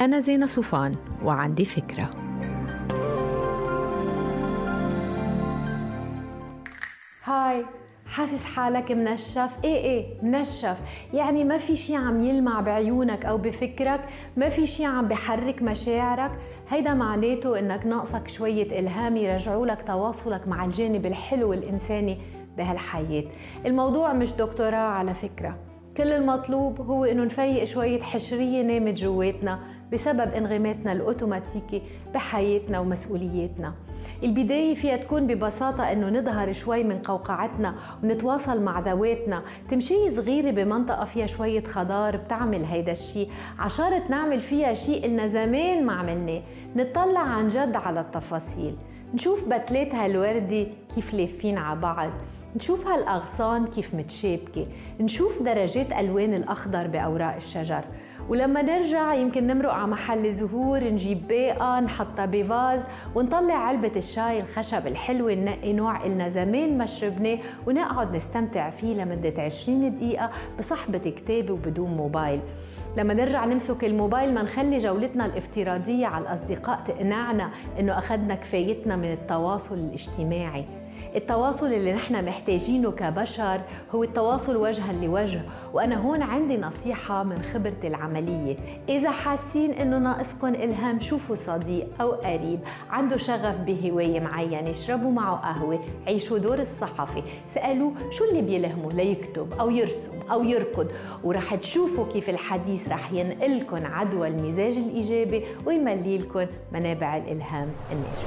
أنا زينة صوفان وعندي فكرة. هاي حاسس حالك منشف؟ إيه إيه منشف. يعني ما في شي عم يلمع بعيونك أو بفكرك ما في شي عم بحرك مشاعرك. هيدا معناته إنك ناقصك شوية إلهام يرجعوا لك تواصلك مع الجانب الحلو الإنساني بهالحياة. الموضوع مش دكتوراه على فكرة. كل المطلوب هو إنه نفيق شوية حشرية نامت جواتنا. بسبب انغماسنا الأوتوماتيكي بحياتنا ومسؤولياتنا. البداية فيها تكون ببساطة إنه نظهر شوي من قوقعتنا ونتواصل مع ذواتنا. تمشي صغيرة بمنطقة فيها شوية خضار بتعمل هيدا الشيء عشارة نعمل فيها شيء إلنا زمان ما عملناه. نطلع عن جد على التفاصيل. نشوف بتلات هالوردة كيف لافين على بعض. نشوف هالأغصان كيف متشابكة نشوف درجات ألوان الأخضر بأوراق الشجر. ولما نرجع يمكن نمرق على محل زهور نجيب باقة نحطها بفاز ونطلع علبة الشاي الخشب الحلوة ننقي نوع إلنا زمان ما شربناه ونقعد نستمتع فيه لمدة 20 دقيقة بصحبة كتاب وبدون موبايل. لما نرجع نمسك الموبايل ما نخلي جولتنا الافتراضية على الأصدقاء تقنعنا إنه أخذنا كفايتنا من التواصل الاجتماعي. التواصل اللي نحن محتاجينه كبشر هو التواصل وجها لوجه. وأنا هون عندي نصيحة من خبرتي العملية. إذا حاسين إنه ناقصكم إلهام شوفوا صديق أو قريب عنده شغف بهواية معينة اشربوا معه قهوة عيشوا دور الصحفي سألوه شو اللي بيلهمه ليكتب أو يرسم أو يركض. ورح تشوفوا كيف الحديث رح ينقلكم عدوى المزاج الإيجابي ويملي لكم منابع الإلهام الناشفة